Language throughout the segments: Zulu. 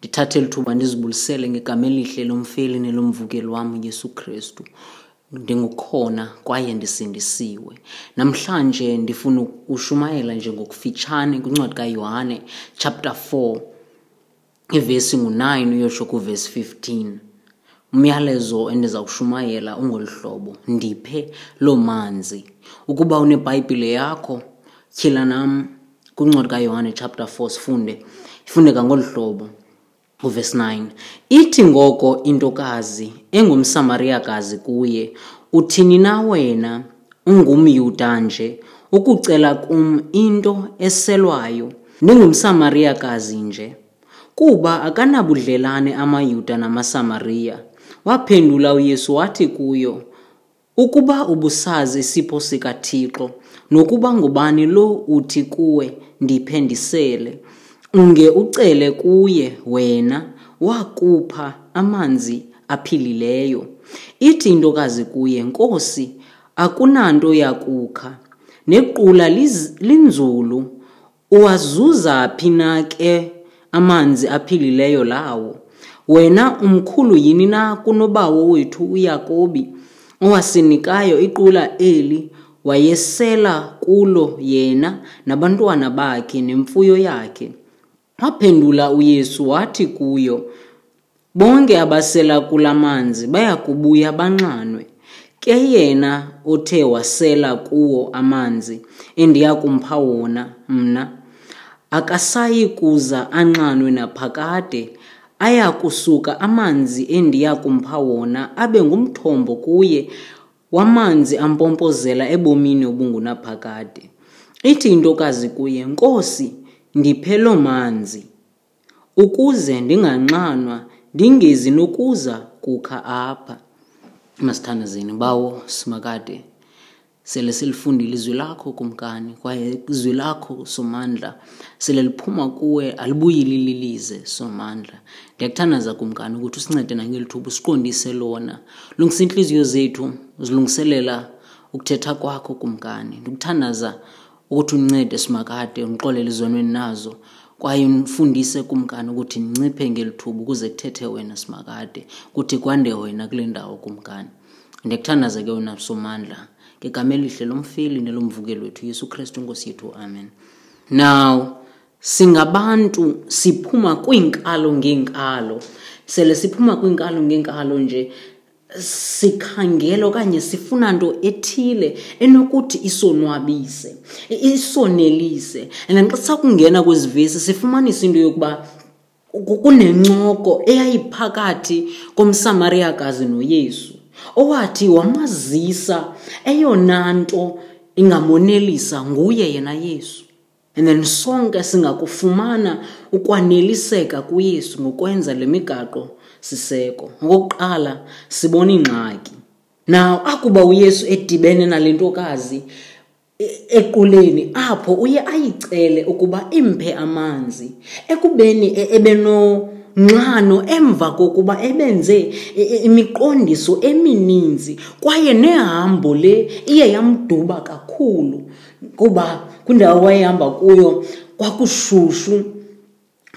ndithathe lithuba ndizibulisele ngegama elihle lomfeli nelomvukeli wam uyesu kristu. Ndingukhona kwaye ndisindisiwe. Namhlanje ndifuna ushumayela nje ngokufitshane kwincwadi kayohane chapter 4 ivesi ngu-9 uyotsho kuvesi 15 umyalezo endizawushumayela ungolu hlobo ndiphe loo manzi. Ukuba unebhayibhile yakho tyhila nam kwincwadi kayohane chapter 4 sifunde ifundeka ngolu hlobo uvesi 9 ithi ngoko intokazi engumsamariyakazi kuye uthini na wena ungumyuda nje ukucela kum into eselwayo? Ndingumsamariyakazi nje. Kuba akanabudlelane amayuda namasamariya. Waphendula uyesu wathi kuyo ukuba ubusazi isipho sikathixo nokuba ngubani lo uthi kuwe ndiphe ndisele unge ucele kuye wena wakupha amanzi aphilileyo. Ithi intokazi kuye nkosi akunanto yakukha. Nequla linzulu. Uwazuza phi na ke amanzi aphilileyo lawo? Wena umkhulu yini na kunobawo wethu uyakobi owasinikayo iqula eli wayesela kulo yena nabantwana bakhe nemfuyo yakhe? Waphendula uyesu wathi kuyo bonke abasela kula manzi bayakubuya banxanwe. Ke yena othe wasela kuwo amanzi endiya kumpha wona mna akasayi kuza anxanwe naphakade aya kusuka amanzi endiya kumpha wona abe ngumthombo kuye wamanzi ampompozela ebomini obungunaphakade. Ithi intokazi kuye nkosi ndiphe loo manzi. Ukuze ndinganxanwa ndingezi nokuza kukha apha. Masithandazeni bawo simakade. Sele silifundile izwi lakho kumkani kwaye izwi lakho somandla sele liphuma kuwe alibuyili lilize somandla ndiyakuthandaza kumkani ukuthi usincede nangeli thuba usiqondise lona. Lungisa iintliziyo zethu zilungiselela ukuthetha kwakho kumkani. Ndikuthandaza ukuthi uncede simakade unixolele izonweni nazo. Kwaye undifundise kumkani ukuthi nciphe ngeli thuba ukuze kuthethe wena simakade kuthi kwande wena kule ndawo kumkani ndiyakuthandaza ke wena somandla ngegama elihle lomfeli nelomvukeli wethu yesu kristu nkosi yethu amen. Now singabantu siphuma kwiinkalo ngeenkalo. Sele siphuma kwiinkalo ngeenkalo nje sikhangela okanye sifuna nto ethile enokuthi isonwabise isonelise. And then xa sakungena kwezi vesi sifumanisa into yokuba kunencoko eyayiphakathi komsamariyakazi noyesu owathi wamazisa eyona nto ingamonelisa nguye yena yesu. And then sonke singakufumana ukwaneliseka kuyesu ngokwenza le migaqo siseko. Ngokokuqala sibona ingxaki. Now akuba uyesu edibene nale ntokazi equleni apho uye ayicele ukuba imphe amanzi ekubeni ebenonxano emva kokuba ebenze imiqondiso emininzi kwaye nehambo le iye yamduba kakhulu kuba kwindawo wayehamba kuyo kwakushushu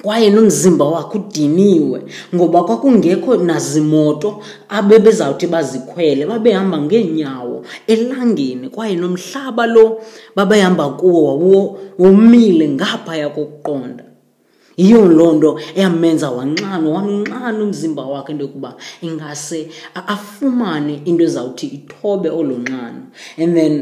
kwaye nomzimba wakhe udiniwe ngoba kwakungekho nazimoto abebezawuthi bazikhwele babehamba ngeenyawo elangeni kwaye nomhlaba lo babehamba kuwo womile ngaphaya kokuqonda. Yiyo loo nto eyamenza wanxanwa wanxana umzimba wakhe into yokuba ingase afumane into ezawuthi ithobe olo nxano. And then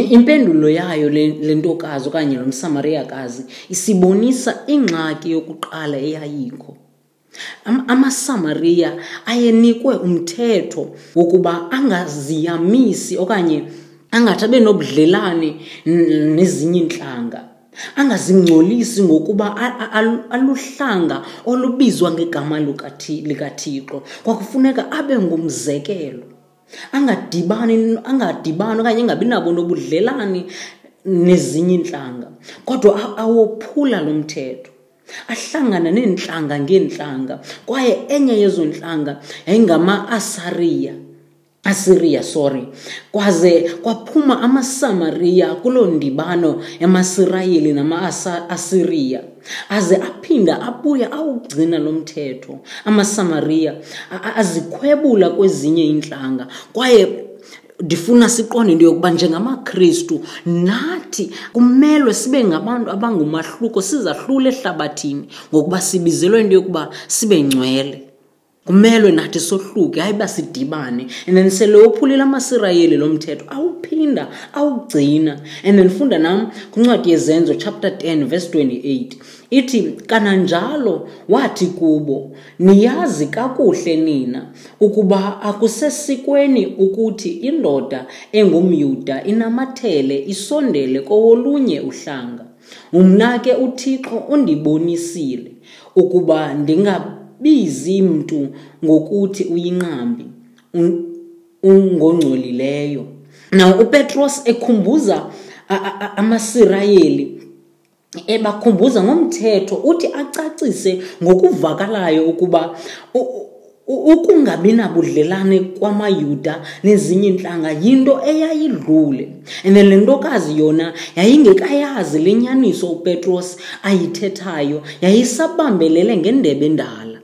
impendulo yayo le ntokazi okanye lo msamariyakazi isibonisa ingxaki yokuqala eyayikho. Amasamariya ayenikwe umthetho wokuba angaziyamisi okanye angathi abe nobudlelane nezinye iintlanga. Angazingcolisi ngokuba aluhlanga olubizwa ngegama likathixo. Kwakufuneka abe ngumzekelo angadibani angadibani okanye angabi nabo nobudlelane nezinye iintlanga. Kodwa awophula lo mthetho. Ahlangana neentlanga ngeentlanga. Kwaye enye yezo ntlanga yayingama-asariya. Assyria sorry. Kwaze kwaphuma amasamariya kuloo ndibano emasirayeli nama-asiriya aze aphinda abuya awugcina lo mthetho. Amasamariya azikhwebula kwezinye iintlanga kwaye ndifuna siqonde into yokuba njengamakristu nathi kumelwe sibe ngabantu abangumahluko sizahlula ehlabathini ngokuba sibizelwe into yokuba sibe ngcwele kumelwe nathi sohluke hayi uba sidibane. And then sele wophulile amasirayeli lo mthetho awuphinda awugcina. And then funda nam kwincwadi yezenzo chapter 10 verse 28 ithi kananjalo wathi kubo niyazi kakuhle nina ukuba akusesikweni ukuthi indoda engumyuda inamathele isondele kowolunye uhlanga. Mna ke uthixo undibonisile ukuba ndinga bizi mntu ngokuthi uyinqambi ungongcolileyo. Now upetros ekhumbuza amasirayeli ebakhumbuza ngomthetho uthi acacise ngokuvakalayo ukuba ukungabi nabudlelane kwamayuda nezinye intlanga yinto eyayidlule. And le ntokazi yona yayingekayazi le nyaniso upetros ayithethayo yayisabambelele ngendebe endala.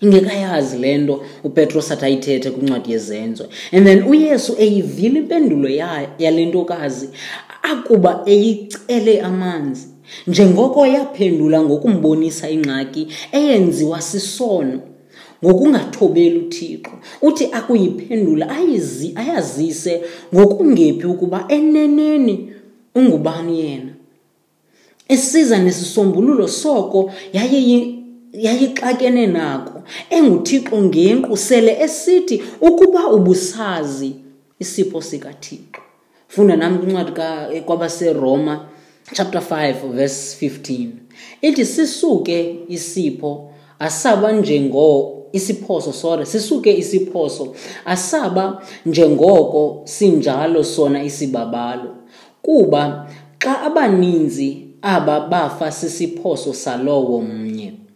Ingekayazi le nto upetros athi ayithethe kwincwadi yezenzo. And then uyesu eyivile impendulo yale ntokazi akuba eyicele amanzi. Njengoko yaphendula ngokumbonisa ingxaki eyenziwa sisono ngokungathobeli uthixo. Uthi akuyiphendula ayazise ngokungephi ukuba eneneni ungubani yena. Esiza nesisombululo soko yaye yayixakene nako. Enguthixo ngenqu sele esithi ukuba ubusazi isipho sikathixo. Funda nami kwincwadi kwabaseroma chapter 5 verse 15 ithi sisuke isipho asaba njengo isiphoso sorry sisuke isiphoso asaba njengoko sinjalo sona isibabalo. Kuba xa abaninzi aba bafa sisiphoso salowo mnye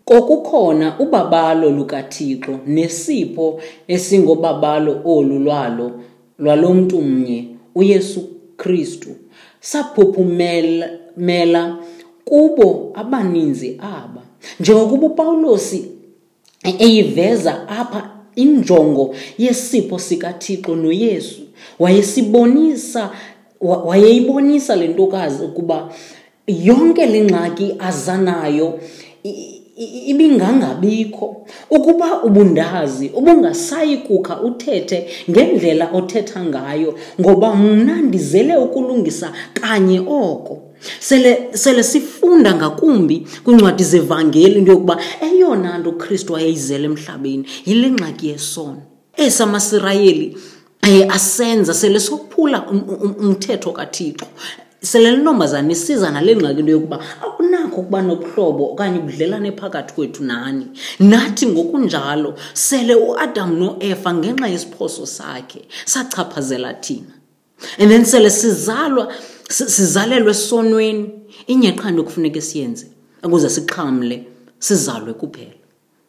kokukhona ubabalo lukaThixo nesipho esingobabalo olu lwalo lwalomntu mnye uYesu Kristu saphuphumela kubo abaninzi aba. Njengokuba uPawulosi eyiveza apha injongo yesipho sikaThixo noYesu wayesibonisa wayeyibonisa le ntokazi ukuba yonke le ngxaki azanayo ibingangabikho. Ukuba ubundazi ubungasayi kukha uthethe ngendlela othetha ngayo ngoba mna ndizele ukulungisa kanye oko. Sele sele sifunda ngakumbi kwincwadi zevangeli into yokuba eyona nto ukristu wayeyizele emhlabeni yile ngxaki yesono. Esamasirayeli eh, asenza sele sophula umthetho kathixo. Sele lintombazana isiza nale ngxaki into yokuba akunakho ukuba nobuhlobo okanye ubudlelane phakathi kwethu nani? Nathi ngokunjalo sele uadam noefa ngenxa yesiphoso sakhe sachaphazela thina. And then sele sizalwa sizalelwe esonweni. Inye qha nto kufuneka siyenze ukuze sixhamle sizalwe kuphela.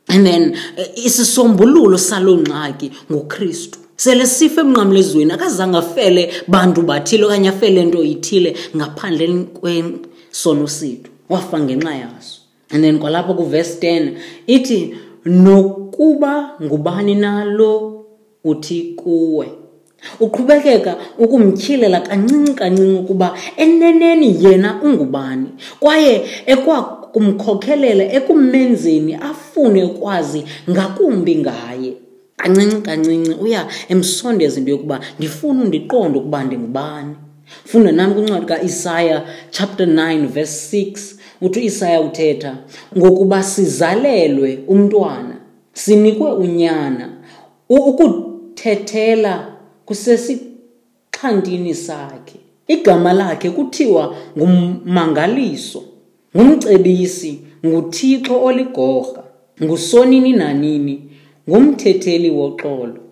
And then eh, isisombululo saloo ngxaki ngukristu. Sele sife emnqamlezweni akazange afele bantu bathile okanye afele nto ithile ngaphandle kwesono sethu. Wafa ngenxa yaso. And then kwalapho kuvesi 10 ithi nokuba ngubani nalo uthi kuwe? Uqhubekeka ukumtyhilela kancinci kancinci ukuba eneneni yena ungubani kwaye ekwakumkhokhelela ekumenzeni afune ukwazi ngakumbi ngaye. Kancinci kancinci uya emsondeza into yokuba ndifuna undiqonde ukuba ndingubani funda nami kwincwadi kaisaya chapter 9 verse 6 uthi uisaya uthetha ngokuba sizalelwe umntwana sinikwe unyana ukuthethela kusesixhantini sakhe. Igama lakhe kuthiwa ngummangaliso ngumcebisi nguthixo oligorha ngusonini nanini ngumthetheli woxolo.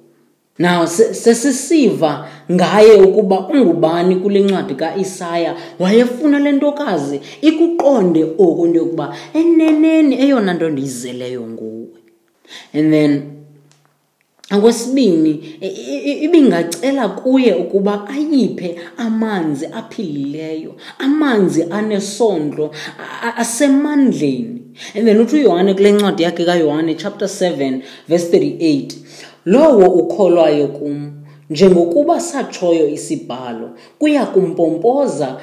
Now sesisiva ngaye ukuba ungubani kule ncwadi kaIsaya wayefuna le ntokazi ikuqonde oku into yokuba eneneni eyona nto ndiyizeleyo nguwe. And then okwesibini ibingacela kuye ukuba ayiphe amanzi aphilileyo amanzi anesondlo asemandleni. And then uthi uyohane kule ncwadi yakhe kayohane chapter 7 verse 38 lowo ukholwayo kum njengokuba satshoyo isibhalo kuya kumpompoza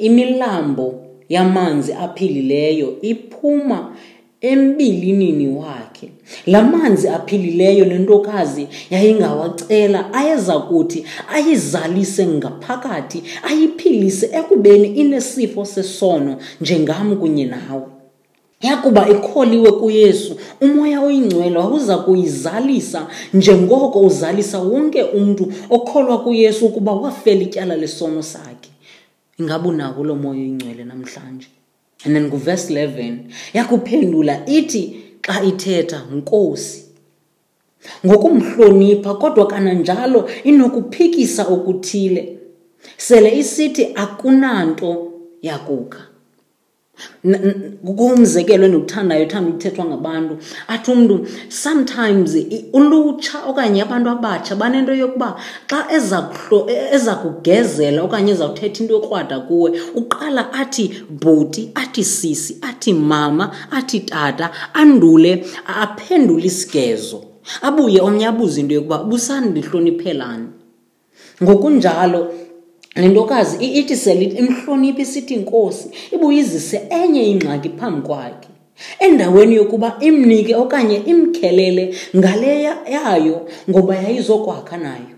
imilambo yamanzi aphilileyo iphuma embilinini wakhe. La manzi aphilileyo lentokazi yayingawacela ayeza kuthi ayizalise ngaphakathi ayiphilise ekubeni inesifo sesono njengam kunye nawe. Yakuba ikholiwe kuyesu. Umoya oyingcwele wawuza kuyizalisa njengoko uzalisa wonke umntu okholwa kuyesu ukuba wafela ityala lesono sakhe. Ingabe unako lo moya oyingcwele namhlanje? And then kuvesi 11 yakuphendula ithi xa ithetha nkosi ngokumhlonipha kodwa kananjalo inokuphikisa okuthile. Sele isithi akunanto yakukha kumzekelo endikuthandayo ethanda ukuthethwa ngabantu. Athi umntu sometimes ulutsha okanye abantu abatsha banento yokuba xa eza kugezela okanye ezawuthetha into yokrwada kuwe uqala athi bhuti athi sisi athi mama athi tata andule aphendule isigezo. Abuye omnye abuze into yokuba busandihloniphelani ngokunjalo le ntokazi ithi selithi imhloniphi isithi inkosi ibuyizise enye ingxaki phambi kwakhe endaweni yokuba imnike okanye imkhelele ngale yayo ngoba yayizokwakha nayo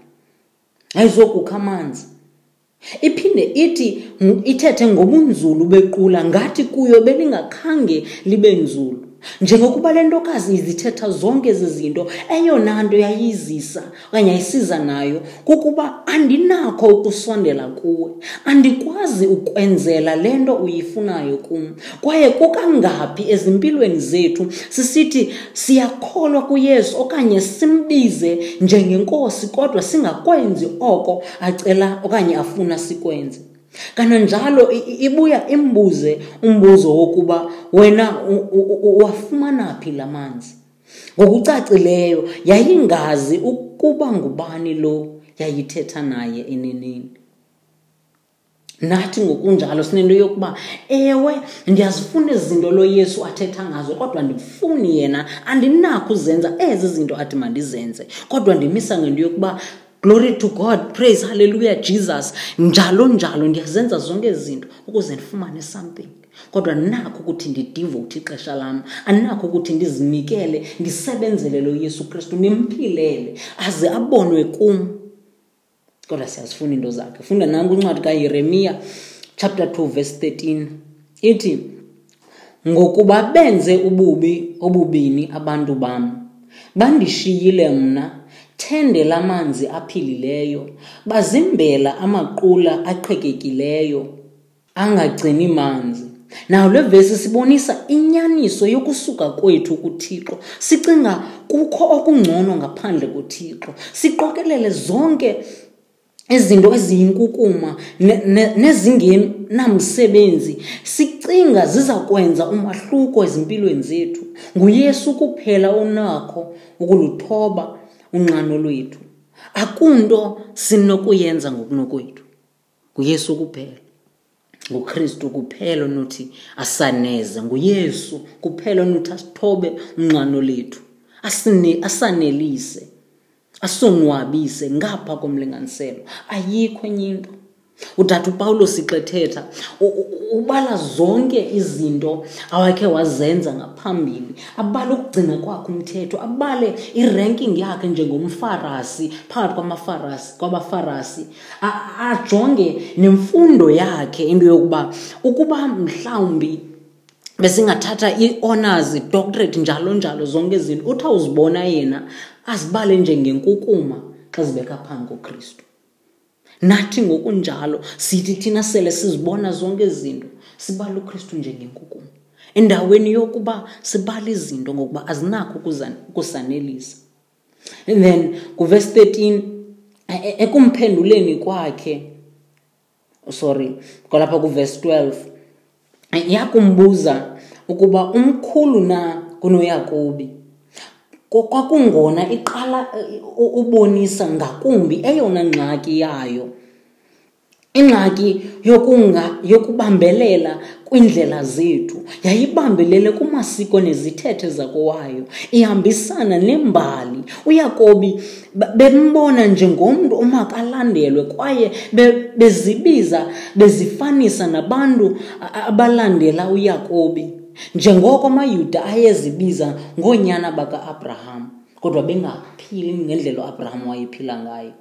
yayizokukha amanzi. Iphinde ithi ithethe ngobunzulu bequla ngathi kuyo belingakhange libe nzulu. Njengokuba le ntokazi izithetha zonke ezi zinto eyona nto yayizisa okanye yayisiza nayo kukuba andinakho ukusondela kuwe. Andikwazi ukwenzela le nto uyifunayo kum. Kwaye kukangaphi ezimpilweni zethu sisithi siyakholwa kuyesu okanye simbize njengenkosi kodwa singakwenzi oko acela okanye afuna sikwenze kananjalo ibuya imbuze umbuzo wokuba wena wafumana phi la manzi? Ngokucacileyo yayingazi ukuba ngubani lo yayithetha naye eneneni. Nathi ngokunjalo sinento yokuba ewe ndiyazifuna ezi zinto lo yesu athetha ngazo kodwa ndifuni yena andinakho uzenza ezi zinto athi mandizenze. Kodwa ndimisa ngento yokuba glory to god praise hallelujah jesus. Njalo njalo ndiyazenza zonke izinto ukuze ndifumane something. Kodwa andinakho ukuthi ndidivote ixesha lam andinakho ukuthi ndizinikele ndisebenzele lo yesu kristu ndimphilele aze abonwe kum. Kodwa siyazifuna into zakhe. Funda nam kwincwadi kayeremiya chapter 2 verse 13 ithi ngokuba benze ububi obubini abantu bam bandishiyile mna thende lamanzi aphilileyo bazimbela amaqula aqhekekileyo angagcini manzi. Nawo le vesi sibonisa inyaniso yokusuka kwethu kuthixo. Sicinga kukho okungcono ngaphandle kothixo siqokelele zonke izinto eziyinkukuma nezingenamsebenzi. Sicinga ziza kwenza umahluko ezimpilweni zethu. Nguyesu kuphela onakho ukuluthoba unqano lwethu. Akunto sinokuyenza ngokunokwethu. Nguyesu kuphela. Ngukristu kuphela onothi asaneze. Nguyesu kuphela onothi asithobe unqano lethu. Asanelise asonwabise ngapha komlinganiselo. Ayikho enye into. Utata upawulos ixethetha ubala zonke izinto awakhe wazenza ngaphambili. Abale ukugcina kwakhe umthetho abale iranking yakhe njengomfarasi phakathi kwamafarasi kwabafarasi. Ajonge nemfundo yakhe into yokuba ukuba mhlawumbi besingathatha i-honors doctorate njalo njalo zonke izinto uthi awuzibona yena azibale njengenkukuma xa zibeka phambi kokristu nathi ngokunjalo sithi thina sele sizibona zonke izinto sibala ukristu njengenkukuma endaweni yokuba sibala izinto ngokuba azinakho ukusanelisa. And then kuvesi 13 e, e, ekumphenduleni kwakhe sorry kwalapha kuvesi 12 yakumbuza ukuba umkhulu na kunoyakobi? Kwakungona iqala ubonisa ngakumbi eyona ngxaki yayo. Ingxaki yokunga yokubambelela kwindlela zethu yayibambelele kumasiko nezithethe zakowayo ihambisana nembali. Uyakobi bembona njengomntu omakalandelwe kwaye bezibiza bezifanisa nabantu abalandela uyakobi. Njengoko amayuda ayezibiza ngoonyana baka-abraham kodwa bengaphili ngendlela uabraham wayephila ngayo.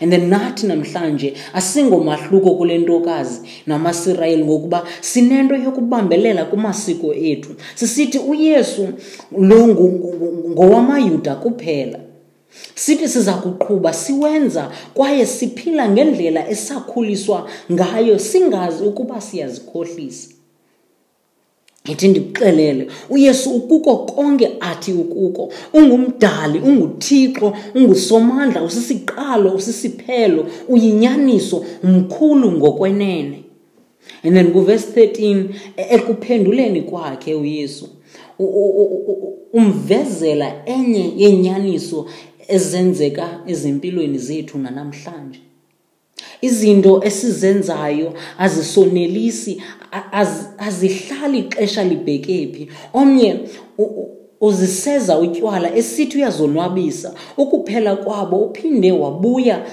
And then nathi namhlanje asingomahluko kule ntokazi namasirayeli ngokuba sinento yokubambelela kumasiko ethu. Sisithi uyesu lo ngowamayuda kuphela. Sithi siza kuqhuba siwenza kwaye siphila ngendlela esakhuliswa ngayo singazi ukuba siyazikhohlisa ithi ndikuxelele uyesu ukuko konke athi ukuko. Ungumdali unguthixo ungusomandla usisiqalo usisiphelo uyinyaniso mkhulu ngokwenene. And then kuvesi 13 ekuphenduleni kwakhe uyesu umvezela enye yenyaniso ezenzeka ezimpilweni zethu nanamhlanje. Izinto esizenzayo azisonelisi azihlali ixesha libheke phi omnye uziseza utywala esithi uyazonwabisa. Ukuphela kwabo uphinde wabuya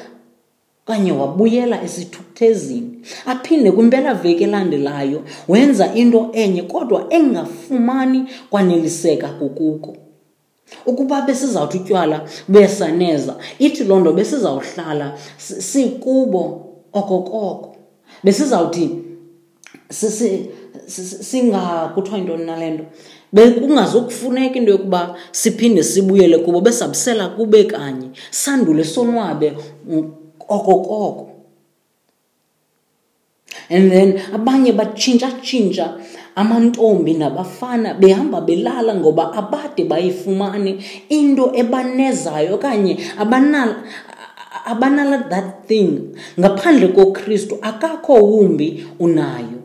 kanye wabuyela esithukuthezini. Aphinde kwimpelaveki elandelayo wenza into enye kodwa engafumani kwaneliseka kukuko. Ukuba besizawuthi utywala besaneza ithi loo nto besizawuhlala sikubo okokoko besizawuthi singakuthiwa yintoni nale nto? Bekungazukufuneka into yokuba siphinde sibuyele kubo besabusela kube kanye sandule sonwabe okokoko and then abanye batshintshatshintsha amantombi nabafana behamba belala ngoba abade bayifumane into ebanezayo okanye abanala abanala that thing. Ngaphandle kokristu akakho wumbi unayo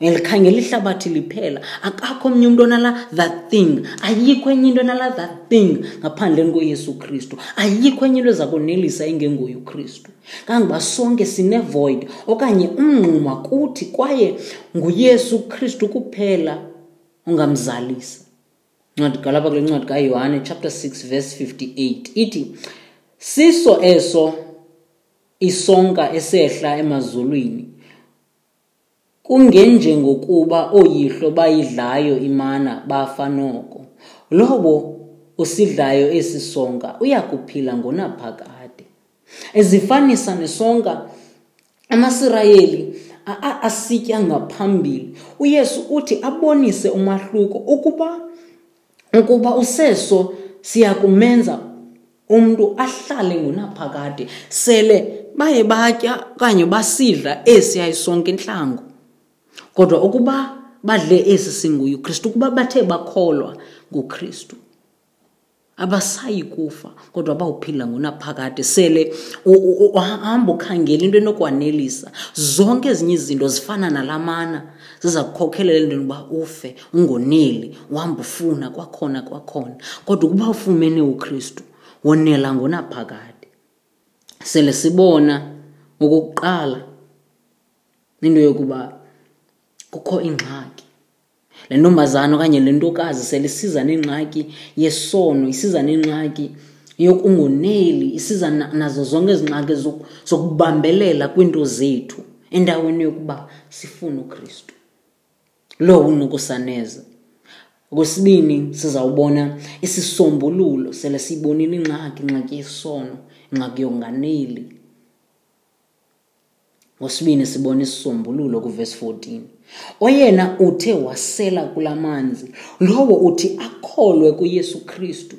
likhangela ihlabathi liphela. Akakho omnye umntu onala that thing. Ayikho enye into onala that thing ngaphandleni koyesu kristu. Ayikho enye into eza konelisa engengoyo ukristu. Kangoba sonke sinevoid okanye umnquma kuthi kwaye nguyesu kristu kuphela ungamzalisa ncwadi galapha kule ncwadi kayohane chapter 6 verse 58 ithi siso eso isonka esehla emazulwini kungenjengokuba ooyihlo bayidlayo imana bafa noko. Lobo usidlayo esi sonka uyakuphila ngonaphakade. Ezifanisa nesonka amasirayeli asitya ngaphambili. Uyesu uthi abonise umahluko ukuba ukuba useso siya kumenza umntu ahlale ngunaphakade sele baye batya okanye basidla esi ayisonke intlango kodwa ukuba badle esi singuye ukristu ukuba bathe bakholwa ngukristu abasayi kufa kodwa bawuphila ngonaphakade sele uhamba ukhangela into enokwanelisa. Zonke ezinye izinto zifana nalamana ziza kukhokhelela entweni uba ufe ungoneli uhamba ufuna kwakhona kwakhona. Kodwa ukuba ufumene ukristu wonela ngonaphakade sele sibona okokuqala into yokuba kukho ingxaki. Le ntombazana okanye le ntokazi sele isiza nengxaki yesono isiza nengxaki yokungoneli isiza nazo zonke ezi ngxaki zokubambelela kwiinto zethu endaweni yokuba sifune ukristu. Lowo unokusaneza. Okwesibini sizawubona isisombululo sele siyibonile ingxaki ingxaki yesono ingxaki yonganeli. Ngosibini sibona isisombululo kuvesi 14 oyena uthe wasela kula manzi lowo uthi akholwe kuyesu kristu.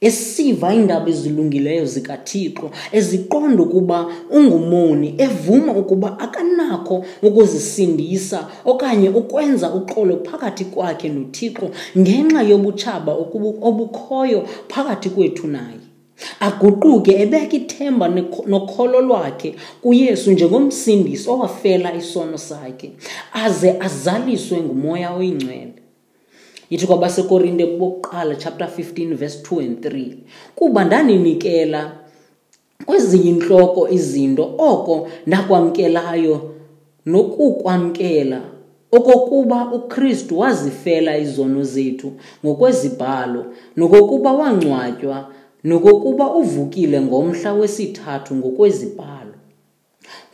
Esiva iindaba ezilungileyo zikathixo eziqonda ukuba ungumoni evuma ukuba akanakho ukuzisindisa okanye ukwenza uxolo phakathi kwakhe nothixo ngenxa yobutshaba obukhoyo phakathi kwethu naye. Aguquke ebeka ithemba nokholo lwakhe kuyesu njengomsindisi owafela isono sakhe aze azaliswe ngumoya oyingcwele. Ithi kwabasekorinte bokuqala chapter 15 verse 2 and 3 kuba ndaninikela kweziyinhloko izinto oko ndakwamkelayo nokukwamkela okokuba uKristu wazifela izono zethu ngokwezibhalo nokokuba wangcwatywa nokokuba uvukile ngomhla wesithathu ngokwezibhalo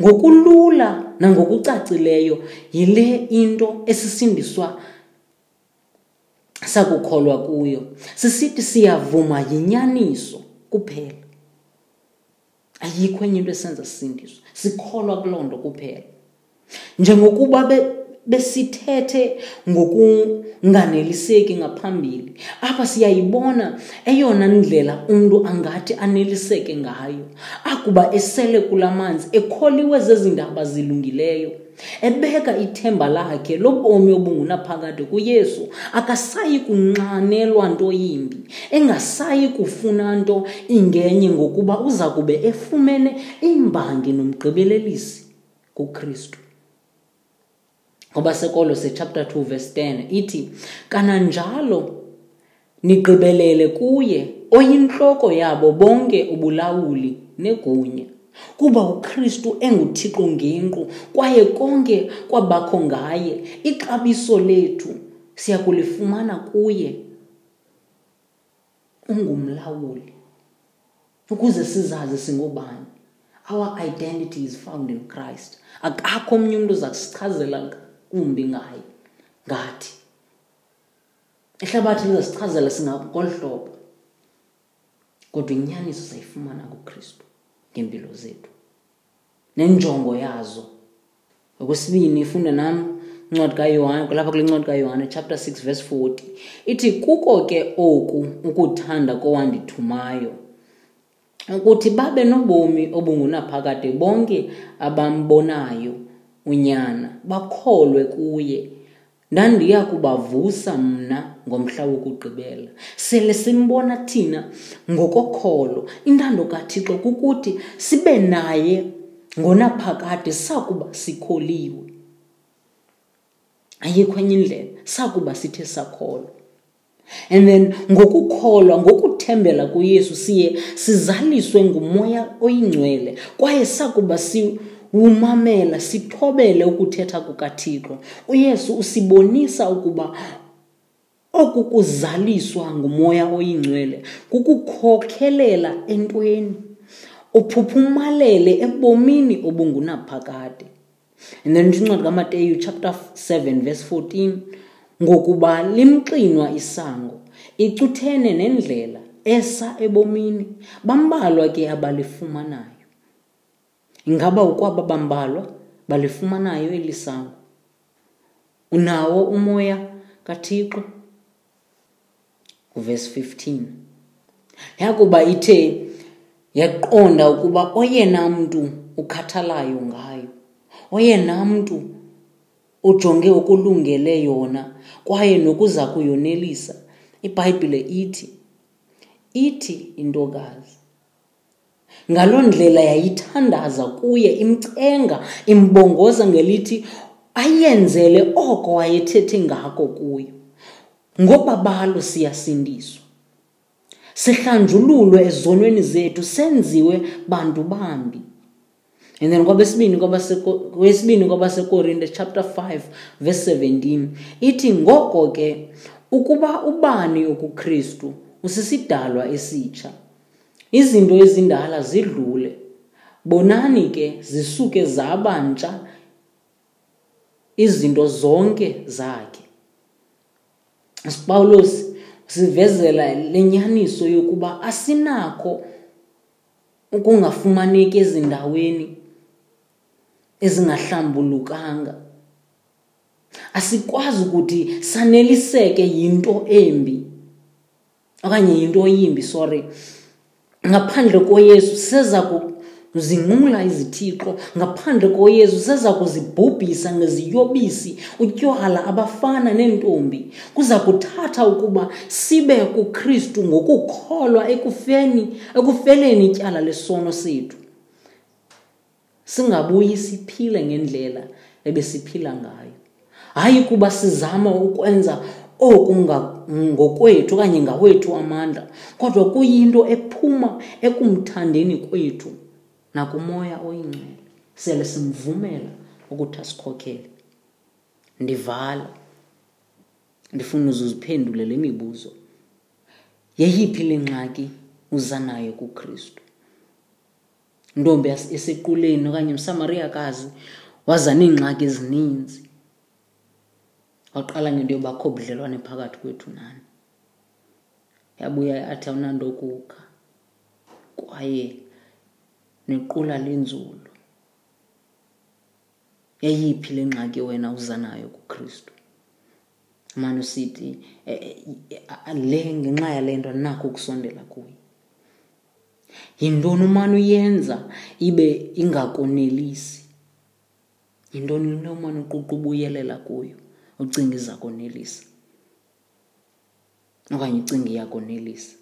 ngokulula nangokucacileyo yile into esisindiswa sakukholwa kuyo. Sisithi siyavuma yinyaniso kuphela. Ayikho enye into esenza sisindiswa sikholwa kuloo nto kuphela. Njengokuba besithethe ngokunganeliseki ngaphambili. Apha siyayibona eyona ndlela umntu angathi aneliseke ngayo. Akuba esele kula manzi ekholiwe zezindaba zilungileyo ebeka ithemba lakhe lobomi obungunaphakade kuyesu akasayi kunxanelwa nto yimbi engasayi kufuna nto ingenye ngokuba uza kube efumene imbangi nomgqibelelisi kukristu. Ngoba sekolo chapter 2 verse 10 ithi kananjalo nigqibelele kuye oyintloko yabo bonke ubulawuli negunya kuba uKristu enguthixo ngenkqu kwaye konke kwabakho ngaye. Ixabiso lethu siyakulifumana kuye ungumlawuli ukuze sizazi singobani. Our identity is found in Christ. Akakho omnye umntu uza kusichazela kumbi ngaye ngathi ihlabathi lizasichazela singakolu hlobo kodwa inyaniso sayifumana kukristu ngempilo zethu nenjongo yazo. Okwesibini ifunde nam incwadi kayohane kulapha kule ncwadi kayohane chapter 6 verse 40 ithi kuko ke oku ukuthanda kowandithumayo ukuthi babe nobomi obungunaphakade bonke abambonayo unyana bakholwe kuye. Ndandiya kubavusa mna ngomhla wokugqibela. Sele simbona thina ngokokholo intando kathixo kukuthi sibe naye ngonaphakade sakuba sikholiwe. Ayikho enye indlela sakuba sithe sakholwa. And then ngokukholwa ngokuthembela kuyesu siye sizaliswe ngumoya oyingcwele kwaye sakuba si wumamela sithobele ukuthetha kukathixo. Uyesu usibonisa ukuba oku kuzaliswa ngumoya oyingcwele kukukhokhelela entweni uphuphumalele ebomini obungunaphakade. And then incwadi kamateyu chapter 7 verse 14 ngokuba limxinwa isango icuthene nendlela esa ebomini bambalwa ke abalifumanayo. Ingaba ukwaba bambalwa balifumanayo eli sango unawo umoya kathixo kuvesi 15 yakuba ithe yaqonda ukuba oyena mntu ukhathalayo ngayo. Oyena mntu ujonge ukulungele yona kwaye nokuza kuyonelisa. Ibhayibhile ithi ithi intokazi ngaloo ndlela yayithandaza kuye imcenga imbongoza ngelithi ayenzele oko wayethethe ngako kuyo. Ngoba balo siyasindiswa. Sihlanjululwe ezonweni zethu senziwe bantu bambi. And then kwabesibini kwabesibini kwabasekorinte chapter 5 verse 17 ithi ngoko ke ukuba ubani ukukristu usisidalwa esitsha izinto ezindala zidlule. Bonani ke zisuke zabantsha izinto zonke zakhe. Pawulos sivezela lenyaniso yokuba asinakho ukungafumaneki ezindaweni ezingahlambulukanga. Asikwazi ukuthi saneliseke yinto embi okanye yinto yimbi sorry. Ngaphandle koyesu seza kuzinqula izithixo. Ngaphandle koyesu seza kuzibhubhisa ngeziyobisi utywala abafana neentombi. Kuza kuthatha ukuba sibe kukristu ngokukholwa ekufeni ekufeleni ityala lesono sethu. Singabuyi siphile ngendlela ebesiphila ngayo. Hayi kuba sizama ukwenza oku ngokwethu okanye ngawethu amandla. Kodwa kuyinto ephuma ekumthandeni kwethu nakumoya oyingcwele. Sele simvumela ukuthi asikhokhele. Ndivala ndifuna uzuziphendule le mibuzo. Yeyiphi le ngxaki uza nayo kuKristu? Intombi esequleni okanye umsamariyakazi waza neengxaki ezininzi. Waqala ngento yobakho budlelwane phakathi kwethu nani? Yabuya athi awunanto kukha kwaye nequla lenzulu yayiphi le ngxaki wena uza nayo kuKristu? Mani usithi e, e, le ngenxa yale nto anakho ukusondela kuye. Yintoni umane uyenza ibe ingakonelisi yintoni le umane uquqa ubuyelela kuyo ucinga iza konelisa okanye ucinga iyakonelisa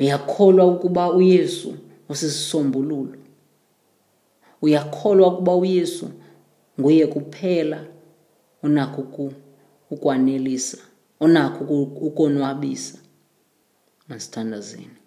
uyakholwa ukuba uyesu usisisombululo. Uyakholwa ukuba uyesu nguye kuphela onakho ukwanelisa onakho ukonwabisa. Masithandazeni